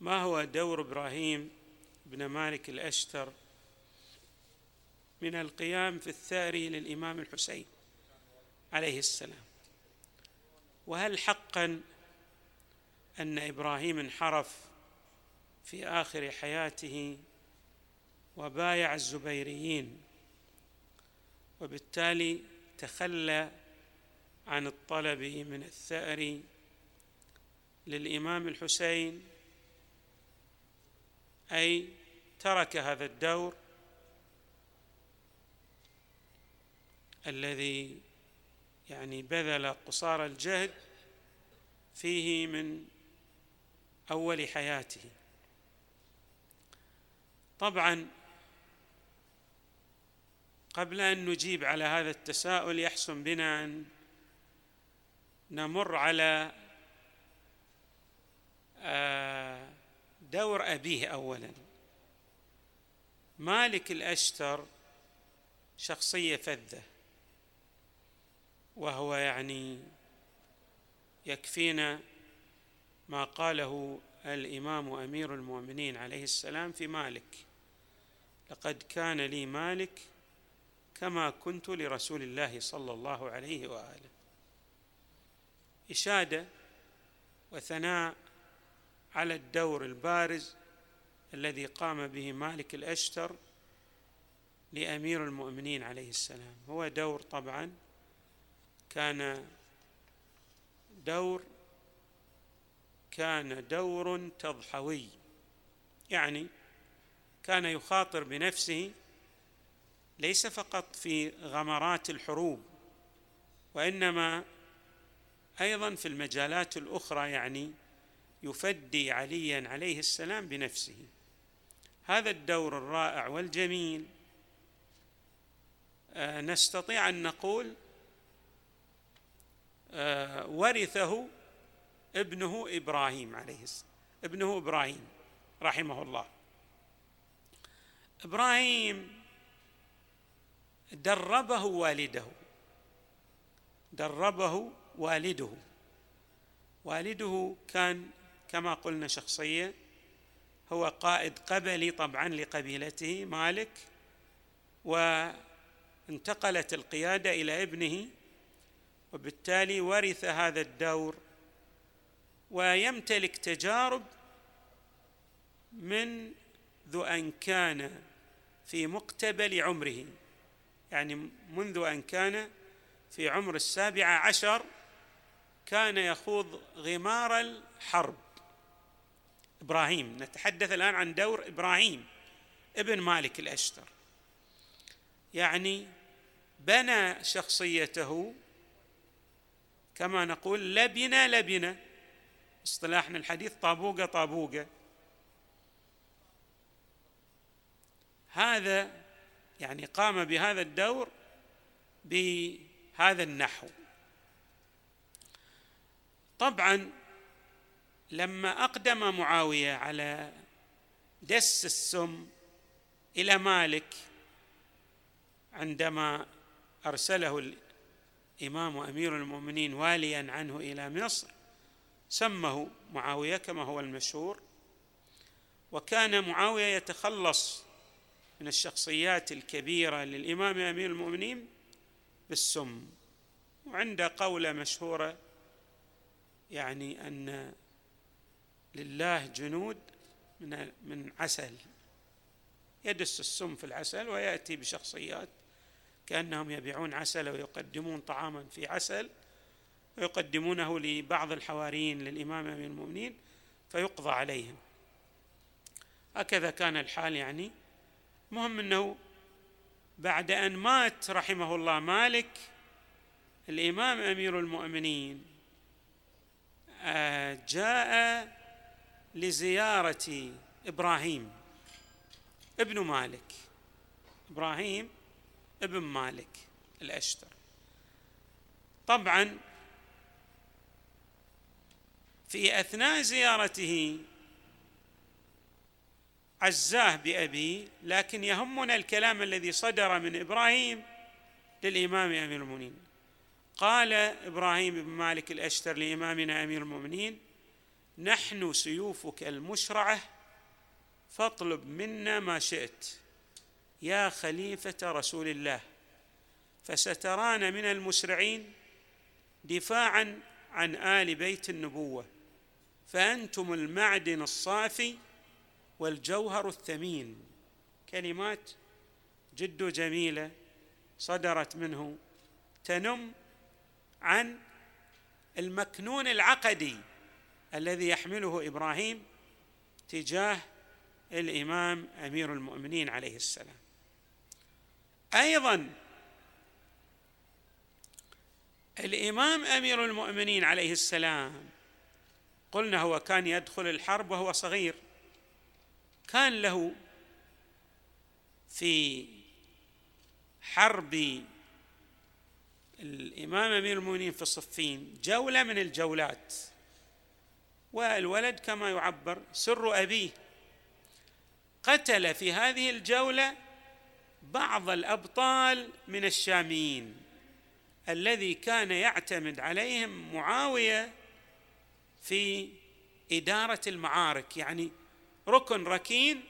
ما هو دور إبراهيم بن مالك الأشتر من القيام في الثأر للإمام الحسين عليه السلام؟ وهل حقا أن إبراهيم انحرف في آخر حياته وبايع الزبيريين وبالتالي تخلى عن الطلب من الثأر للإمام الحسين أي ترك هذا الدور الذي يعني بذل قصارى الجهد فيه من أول حياته. طبعا قبل أن نجيب على هذا التساؤل يحسن بنا أن نمر على آه، دور أبيه اولا. مالك الأشتر شخصية فذة وهو يعني يكفينا ما قاله الإمام أمير المؤمنين عليه السلام في مالك لقد كان لي مالك كما كنت لرسول الله صلى الله عليه وآله. إشادة وثناء على الدور البارز الذي قام به مالك الأشتر لأمير المؤمنين عليه السلام. هو دور طبعا كان دور كان دور تضحوي يعني كان يخاطر بنفسه ليس فقط في غمرات الحروب وإنما أيضا في المجالات الأخرى يعني يفدي عليا عليه السلام بنفسه. هذا الدور الرائع والجميل. آه، نستطيع أن نقول آه، ورثه ابنه إبراهيم عليه السلام ابنه إبراهيم رحمه الله. إبراهيم دربه والده. دربه والده. والده كان كما قلنا شخصيه هو قائد قبلي طبعا لقبيلته مالك وانتقلت القيادة إلى ابنه وبالتالي ورث هذا الدور ويمتلك تجارب منذ أن كان في مقتبل عمره. يعني منذ أن كان في عمر السابعه عشر كان يخوض غمار الحرب. إبراهيم. نتحدث الآن عن دور إبراهيم ابن مالك الأشتر. يعني بنى شخصيته كما نقول لبنة لبنة. اصطلاحنا الحديث طابوقة طابوقة. هذا يعني قام بهذا الدور بهذا النحو. طبعا لما أقدم معاوية على دس السم إلى مالك عندما أرسله الإمام امير المؤمنين واليا عنه إلى مصر سمه معاوية كما هو المشهور. وكان معاوية يتخلص من الشخصيات الكبيرة للإمام أمير المؤمنين بالسم. وعنده قوله مشهورة يعني أن لله جنود من من عسل. يدس السم في العسل ويأتي بشخصيات كأنهم يبيعون عسل ويقدمون طعاما في عسل ويقدمونه لبعض الحواريين للإمام أمير المؤمنين فيقضى عليهم. هكذا كان الحال يعني. مهم أنه بعد أن مات رحمه الله مالك الإمام أمير المؤمنين آه، جاء لزيارة إبراهيم ابن مالك. إبراهيم ابن مالك الأشتر. طبعا في أثناء زيارته عزاه بأبيه لكن يهمنا الكلام الذي صدر من إبراهيم للإمام أمير المؤمنين. قال إبراهيم بن مالك الأشتر لإمامنا أمير المؤمنين نحن سيوفك المشرعة فاطلب منا ما شئت. يا خليفة رسول الله فسترانا من المسرعين دفاعا عن آل بيت النبوة فأنتم المعدن الصافي والجوهر الثمين. كلمات جد جميلة صدرت منه تنم عن المكنون العقدي. الذي يحمله إبراهيم تجاه الإمام أمير المؤمنين عليه السلام. أيضا الإمام أمير المؤمنين عليه السلام قلنا هو كان يدخل الحرب وهو صغير. كان له في حرب الإمام أمير المؤمنين في الصفين جولة من الجولات. والولد كما يعبر سر أبيه. قتل في هذه الجولة بعض الأبطال من الشاميين. الذي كان يعتمد عليهم معاوية في إدارة المعارك. يعني ركن ركين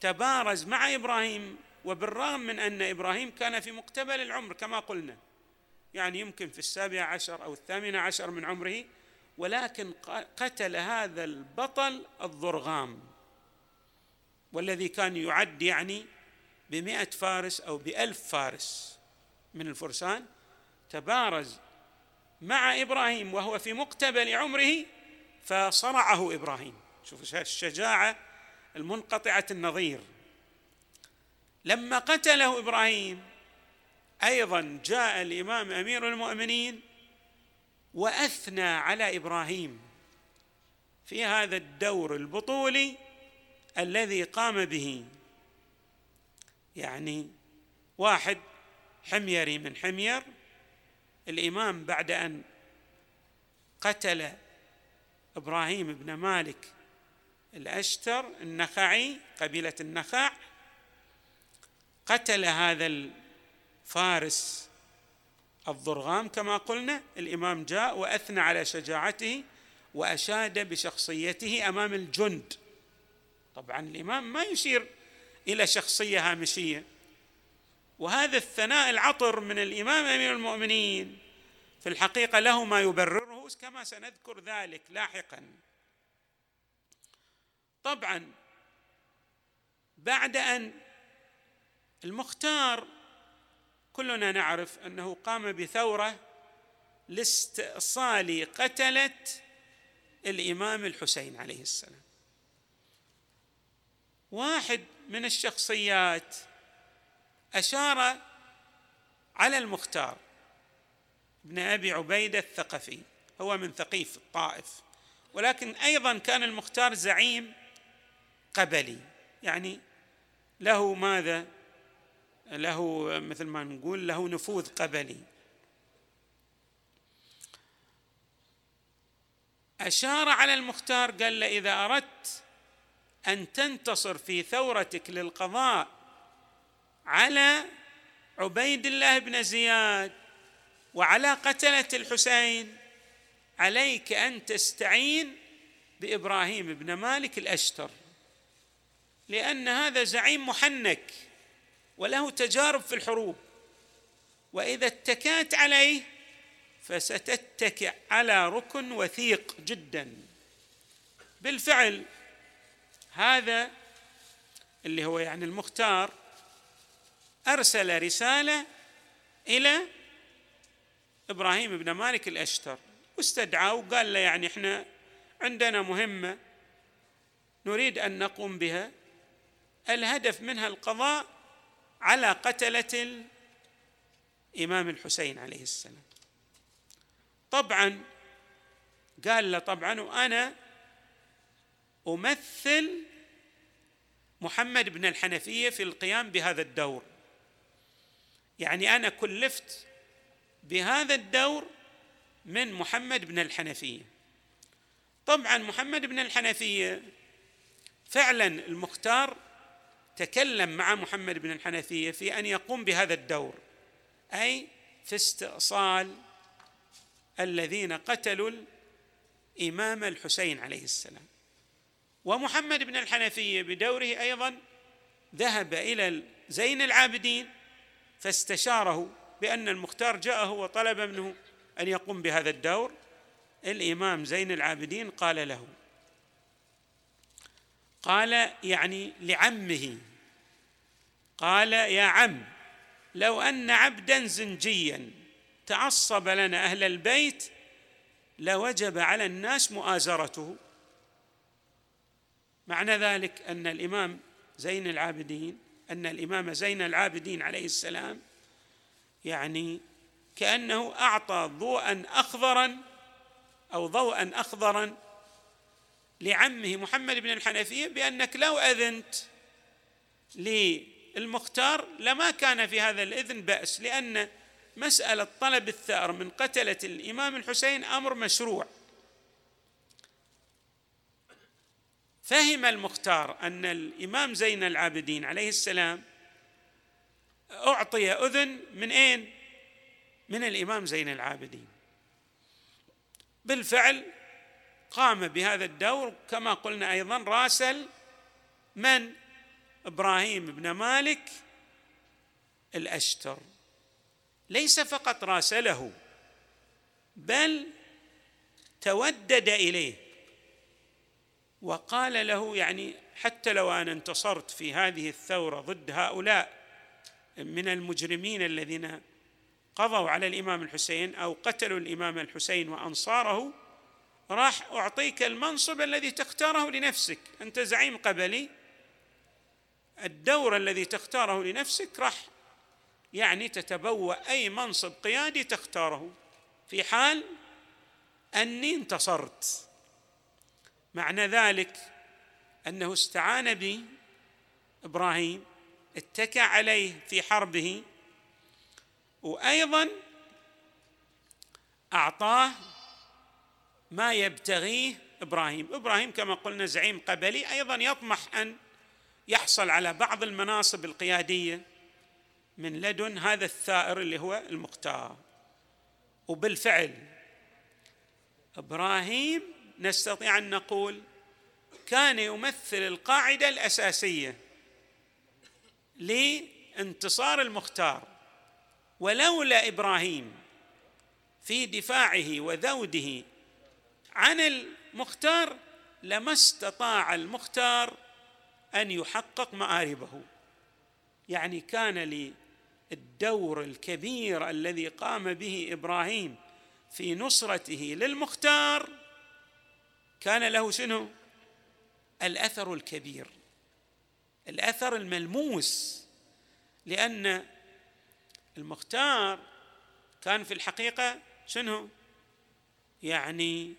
تبارز مع إبراهيم وبالرغم من أن إبراهيم كان في مقتبل العمر كما قلنا. يعني يمكن في السابعه عشر أو الثامنه عشر من عمره ولكن قتل هذا البطل الضرغام والذي كان يعد يعني بمئة فارس أو بألف فارس من الفرسان تبارز مع إبراهيم وهو في مقتبل عمره فصرعه إبراهيم. شوف الشجاعة المنقطعة النظير. لما قتله إبراهيم أيضا جاء الإمام أمير المؤمنين وأثنى على إبراهيم في هذا الدور البطولي الذي قام به. يعني واحد حميري من حمير الإمام بعد أن قتل إبراهيم بن مالك الأشتر النخعي قبيلة النخع قتل هذا الفارس الضرغام كما قلنا الإمام جاء وأثنى على شجاعته وأشاد بشخصيته أمام الجند. طبعا الإمام ما يشير إلى شخصية هامشية. وهذا الثناء العطر من الإمام أمير المؤمنين. في الحقيقة له ما يبرره كما سنذكر ذلك لاحقا. طبعا بعد أن المختار كلنا نعرف أنه قام بثورة لاستئصال قتلة الإمام الحسين عليه السلام. واحد من الشخصيات أشار على المختار ابن أبي عبيدة الثقفي هو من ثقيف الطائف ولكن أيضا كان المختار زعيم قبلي يعني له ماذا؟ له مثل ما نقول له نفوذ قبلي. أشار على المختار قال له إذا أردت أن تنتصر في ثورتك للقضاء على عبيد الله بن زياد وعلى قتلة الحسين عليك أن تستعين بإبراهيم بن مالك الأشتر لأن هذا زعيم محنك. وله تجارب في الحروب. وإذا اتكأت عليه فستتكئ على ركن وثيق جدا. بالفعل هذا اللي هو يعني المختار أرسل رسالة إلى إبراهيم بن مالك الأشتر واستدعاه وقال له يعني إحنا عندنا مهمة نريد أن نقوم بها. الهدف منها القضاء على قتلة الإمام الحسين عليه السلام. طبعا قال له طبعا وأنا أمثل محمد بن الحنفية في القيام بهذا الدور. يعني أنا كلفت بهذا الدور من محمد بن الحنفية. طبعا محمد بن الحنفية فعلا المختار تكلم مع محمد بن الحنفية في أن يقوم بهذا الدور. أي في استئصال الذين قتلوا امام الحسين عليه السلام. ومحمد بن الحنفية بدوره أيضا ذهب إلى زين العابدين فاستشاره بأن المختار جاءه وطلب منه أن يقوم بهذا الدور. الإمام زين العابدين قال له قال يعني لعمه قال يا عم لو أن عبدا زنجيا تعصب لنا أهل البيت لوجب على الناس مؤازرته. معنى ذلك أن الإمام زين العابدين أن الإمام زين العابدين عليه السلام يعني كأنه أعطى ضوءا اخضرا أو ضوءا اخضرا لعمه محمد بن الحنفية بأنك لو أذنت للمختار لما كان في هذا الإذن بأس لأن مسألة طلب الثأر من قتلة الإمام الحسين أمر مشروع. فهم المختار أن الإمام زين العابدين عليه السلام أعطي أذن من أين؟ من الإمام زين العابدين. بالفعل قام بهذا الدور كما قلنا أيضا راسل من؟ إبراهيم بن مالك الأشتر. ليس فقط راسله بل تودد إليه. وقال له يعني حتى لو أنا انتصرت في هذه الثورة ضد هؤلاء من المجرمين الذين قضوا على الإمام الحسين أو قتلوا الإمام الحسين وأنصاره راح أعطيك المنصب الذي تختاره لنفسك. أنت زعيم قبلي. الدور الذي تختاره لنفسك راح يعني تتبوأ أي منصب قيادي تختاره. في حال أني انتصرت. معنى ذلك أنه استعان بي إبراهيم اتكى عليه في حربه وأيضا أعطاه ما يبتغيه إبراهيم. إبراهيم كما قلنا زعيم قبلي أيضا يطمح أن يحصل على بعض المناصب القيادية من لدن هذا الثائر اللي هو المختار. وبالفعل إبراهيم نستطيع أن نقول كان يمثل القاعدة الأساسية لانتصار المختار. ولولا إبراهيم في دفاعه وذوده عن المختار لما استطاع المختار أن يحقق مآربه. يعني كان للدور الكبير الذي قام به إبراهيم في نصرته للمختار كان له شنو؟ الأثر الكبير الأثر الملموس لأن المختار كان في الحقيقة شنو؟ يعني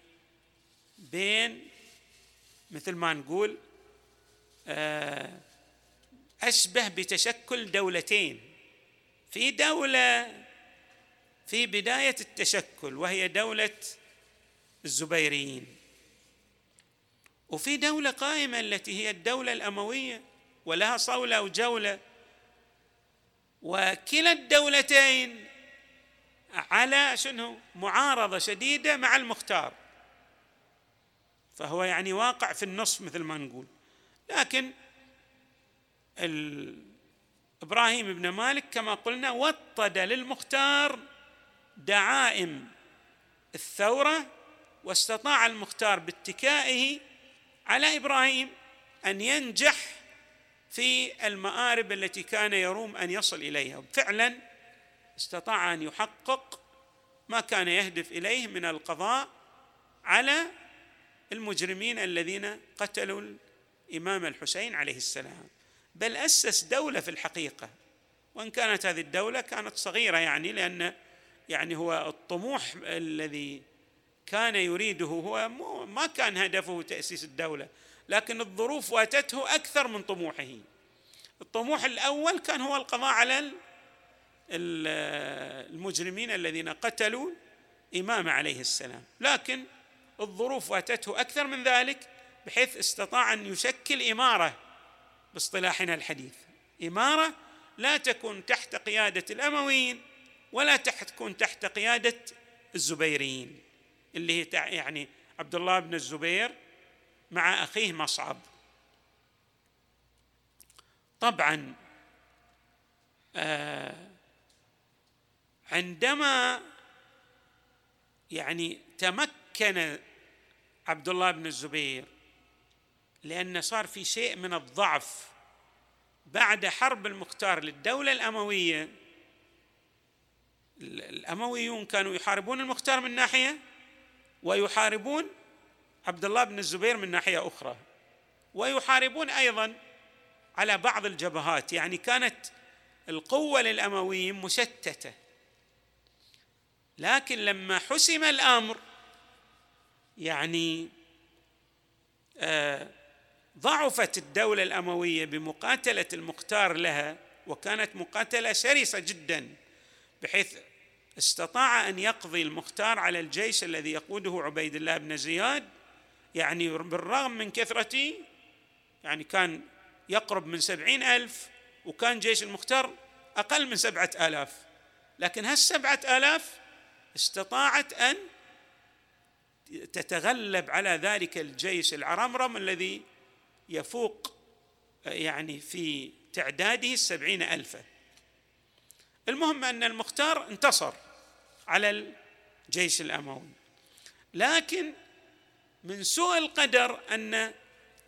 بين مثل ما نقول آه، أشبه بتشكل دولتين. في دولة في بداية التشكل وهي دولة الزبيريين. وفي دولة قائمة التي هي الدولة الأموية ولها صولة وجوله وكلا الدولتين على شنو؟ معارضة شديدة مع المختار. فهو يعني واقع في النصف مثل ما نقول. لكن إبراهيم بن مالك كما قلنا وطد للمختار دعائم الثورة واستطاع المختار باتكائه على إبراهيم أن ينجح في المآرب التي كان يروم أن يصل إليها. فعلا استطاع أن يحقق ما كان يهدف إليه من القضاء على المجرمين الذين قتلوا الإمام الحسين عليه السلام. بل أسس دولة في الحقيقة وإن كانت هذه الدولة كانت صغيرة يعني لأن يعني هو الطموح الذي كان يريده هو ما كان هدفه تأسيس الدولة لكن الظروف واتته أكثر من طموحه. الطموح الأول كان هو القضاء على المجرمين الذين قتلوا امام عليه السلام. لكن الظروف واتته أكثر من ذلك بحيث استطاع أن يشكل إمارة باصطلاحنا الحديث. إمارة لا تكون تحت قيادة الأمويين ولا تكون تحت قيادة الزبيريين اللي هي يعني عبد الله بن الزبير مع أخيه مصعب. طبعا آه عندما يعني تمكن عبد الله بن الزبير لأن صار في شيء من الضعف بعد حرب المختار للدولة الأموية. الأمويون كانوا يحاربون المختار من ناحية ويحاربون عبد الله بن الزبير من ناحية أخرى ويحاربون أيضا على بعض الجبهات. يعني كانت القوة للأمويين مشتتة لكن لما حسم الأمر يعني آه ضعفت الدولة الأموية بمقاتلة المختار لها وكانت مقاتلة شرسة جدا بحيث استطاع أن يقضي المختار على الجيش الذي يقوده عبيد الله بن زياد. يعني بالرغم من كثرة يعني كان يقرب من سبعين ألف وكان جيش المختار أقل من سبعة آلاف. لكن هالسبعة آلاف استطاعت أن تتغلب على ذلك الجيش العرمرم الذي يفوق يعني في تعداده السبعين ألفا. المهم أن المختار انتصر على الجيش الأموي. لكن من سوء القدر أن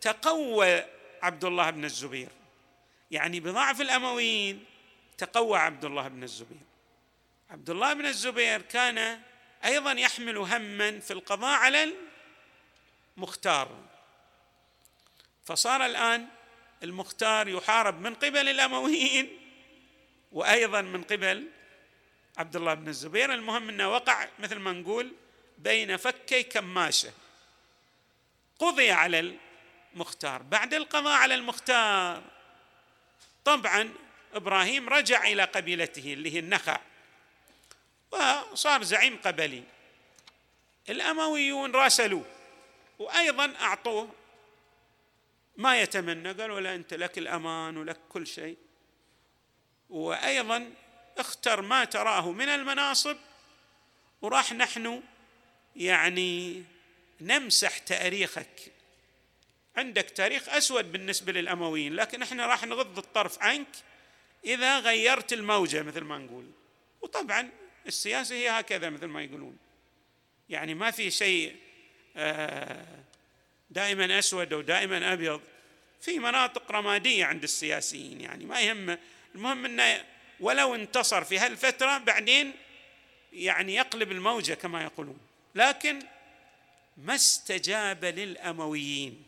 تقوى عبد الله بن الزبير يعني بضعف الأمويين تقوى عبد الله بن الزبير. عبد الله بن الزبير كان أيضا يحمل هما في القضاء على المختار. فصار الآن المختار يحارب من قبل الأمويين وأيضا من قبل عبد الله بن الزبير. المهم أنه وقع مثل ما نقول بين فكي كماشة. قضي على المختار. بعد القضاء على المختار طبعا إبراهيم رجع إلى قبيلته اللي هي النخع. وصار زعيم قبلي. الأمويون راسلوه وأيضا أعطوه ما يتمنى قالوا له أنت لك الأمان ولك كل شيء. وأيضا اختر ما تراه من المناصب وراح نحن يعني نمسح تاريخك. عندك تاريخ أسود بالنسبة للأمويين لكن إحنا راح نغض الطرف عنك إذا غيرت الموجة مثل ما نقول. وطبعا السياسة هي هكذا مثل ما يقولون. يعني ما في شيء آه دائما أسود أو دائما أبيض. في مناطق رمادية عند السياسيين يعني ما يهم. المهم إنه ولو انتصر في هالفترة بعدين يعني يقلب الموجة كما يقولون. لكن ما استجاب للأمويين.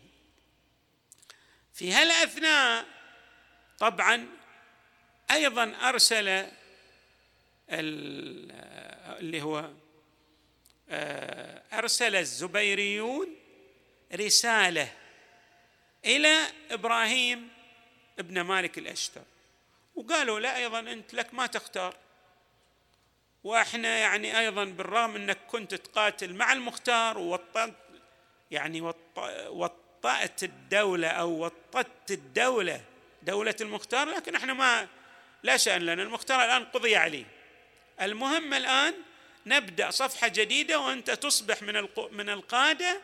في هالأثناء طبعا أيضا أرسل اللي هو آه، أرسل الزبيريون رسالة إلى إبراهيم ابن مالك الأشتر. وقالوا لا أيضا أنت لك ما تختار. وإحنا يعني أيضا بالرغم أنك كنت تقاتل مع المختار ووطأت يعني وطأت الدولة أو وطت الدولة دولة المختار لكن إحنا ما لا شأن لنا. المختار الآن قضي عليه. المهم الآن نبدأ صفحة جديدة وأنت تصبح من من القادة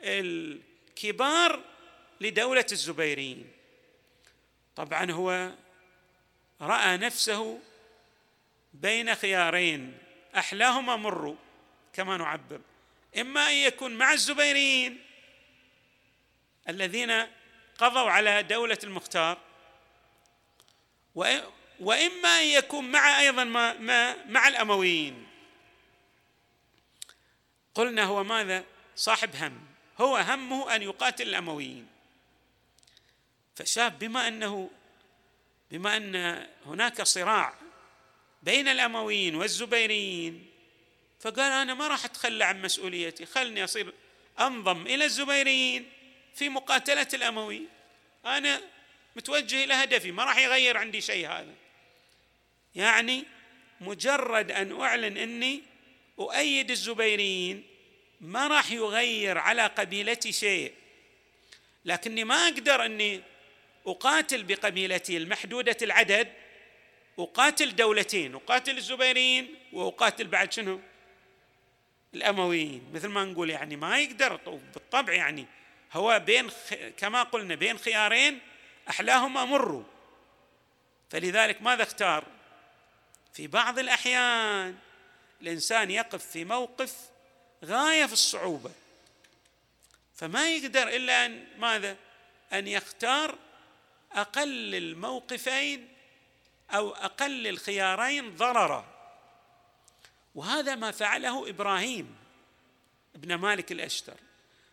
الكبار لدولة الزبيريين. طبعا هو رأى نفسه بين خيارين أحلاهما مر كما نعبر. إما أن يكون مع الزبيريين الذين قضوا على دولة المختار وإما أن يكون مع أيضا ما ما مع الأمويين. قلنا هو ماذا؟ صاحب هم. هو همه أن يقاتل الأمويين. فشاب بما أنه بما أن هناك صراع بين الأمويين والزبيريين فقال أنا ما راح أتخلى عن مسؤوليتي خلني أصير أنضم إلى الزبيريين في مقاتلة الاموي أنا متوجه إلى هدفي ما راح يغير عندي شيء هذا. يعني مجرد أن أعلن إني أؤيد الزبيريين ما راح يغير على قبيلتي شيء. لكني ما أقدر إني أقاتل بقبيلتي المحدودة العدد أقاتل دولتين أقاتل الزبيريين وأقاتل بعد شنو؟ الأمويين. مثل ما نقول يعني ما يقدر بالطبع يعني هو بين كما قلنا بين خيارين احلاهما مروا فلذلك ماذا اختار؟ في بعض الأحيان الإنسان يقف في موقف غاية في الصعوبة فما يقدر إلا أن ماذا؟ أن يختار أقل الموقفين أو أقل الخيارين ضررا. وهذا ما فعله إبراهيم ابن مالك الأشتر.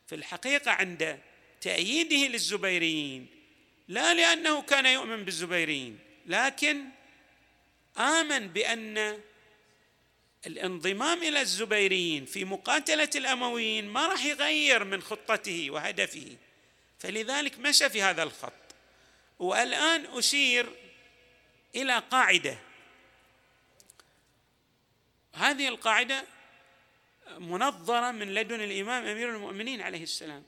في الحقيقة عند تأييده للزبيريين لا لأنه كان يؤمن بالزبيريين لكن آمن بأن الانضمام إلى الزبيريين في مقاتلة الأمويين ما راح يغير من خطته وهدفه. فلذلك مشى في هذا الخط. والآن أشير إلى قاعدة. هذه القاعدة منظرة من لدن الإمام أمير المؤمنين عليه السلام.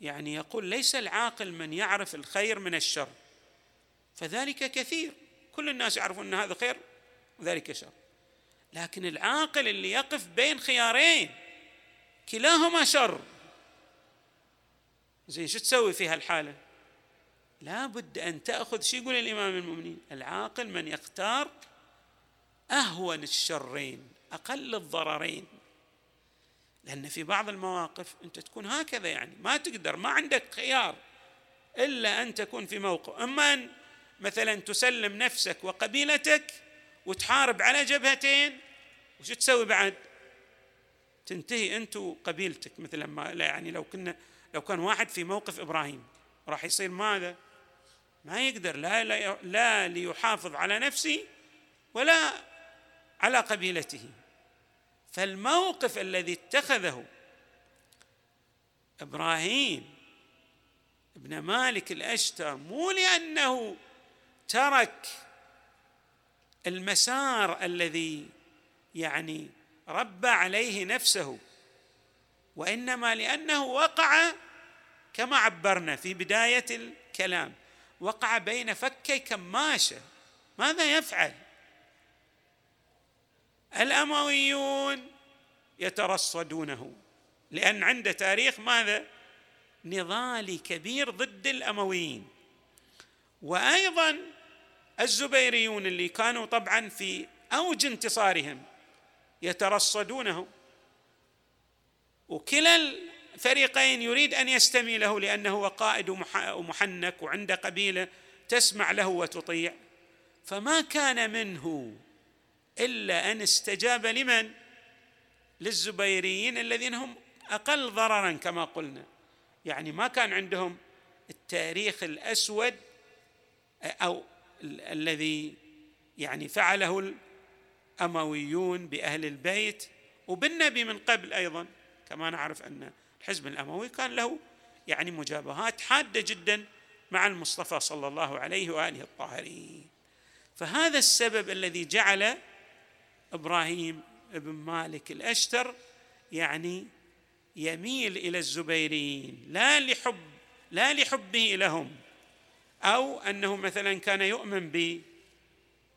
يعني يقول ليس العاقل من يعرف الخير من الشر. فذلك كثير. كل الناس يعرفون إن هذا خير وذلك شر. لكن العاقل اللي يقف بين خيارين كلاهما شر. زين شو تسوي في هالحالة؟ لا بد أن تأخذ شو يقول الإمام المؤمنين؟ العاقل من يختار أهون الشرين أقل الضررين. لأن في بعض المواقف أنت تكون هكذا يعني ما تقدر ما عندك خيار إلا أن تكون في موقف. أما أن مثلا تسلم نفسك وقبيلتك وتحارب على جبهتين وش تسوي بعد؟ تنتهي أنت وقبيلتك مثل ما لا يعني لو كنا لو كان واحد في موقف إبراهيم راح يصير ماذا؟ ما يقدر لا, لا, لا ليحافظ على نفسه ولا على قبيلته. فالموقف الذي اتخذه إبراهيم ابن مالك الاشتر مو لأنه ترك المسار الذي يعني ربى عليه نفسه وإنما لأنه وقع كما عبرنا في بداية الكلام وقع بين فكي كماشة. ماذا يفعل؟ الأمويون يترصدونه لأن عنده تاريخ ماذا؟ نضالي كبير ضد الأمويين. وأيضا الزبيريون اللي كانوا طبعا في أوج انتصارهم يترصدونه. وكلا الفريقين يريد أن يستمي له لأنه هو قائد ومحنك وعنده قبيلة تسمع له وتطيع. فما كان منه إلا أن استجاب لمن؟ للزبيريين الذين هم أقل ضررا كما قلنا. يعني ما كان عندهم التاريخ الأسود أو الذي يعني فعله الأمويون بأهل البيت وبالنبي من قبل أيضا. كما نعرف أن الحزب الأموي كان له يعني مجابهات حادة جدا مع المصطفى صلى الله عليه وآله الطاهرين. فهذا السبب الذي جعل إبراهيم بن مالك الأشتر يعني يميل إلى الزبيريين لا لحب لا لحبه لهم. أو أنه مثلا كان يؤمن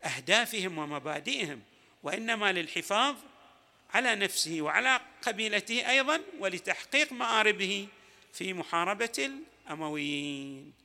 بأهدافهم ومبادئهم وإنما للحفاظ على نفسه وعلى قبيلته أيضا ولتحقيق مآربه في محاربة الأمويين.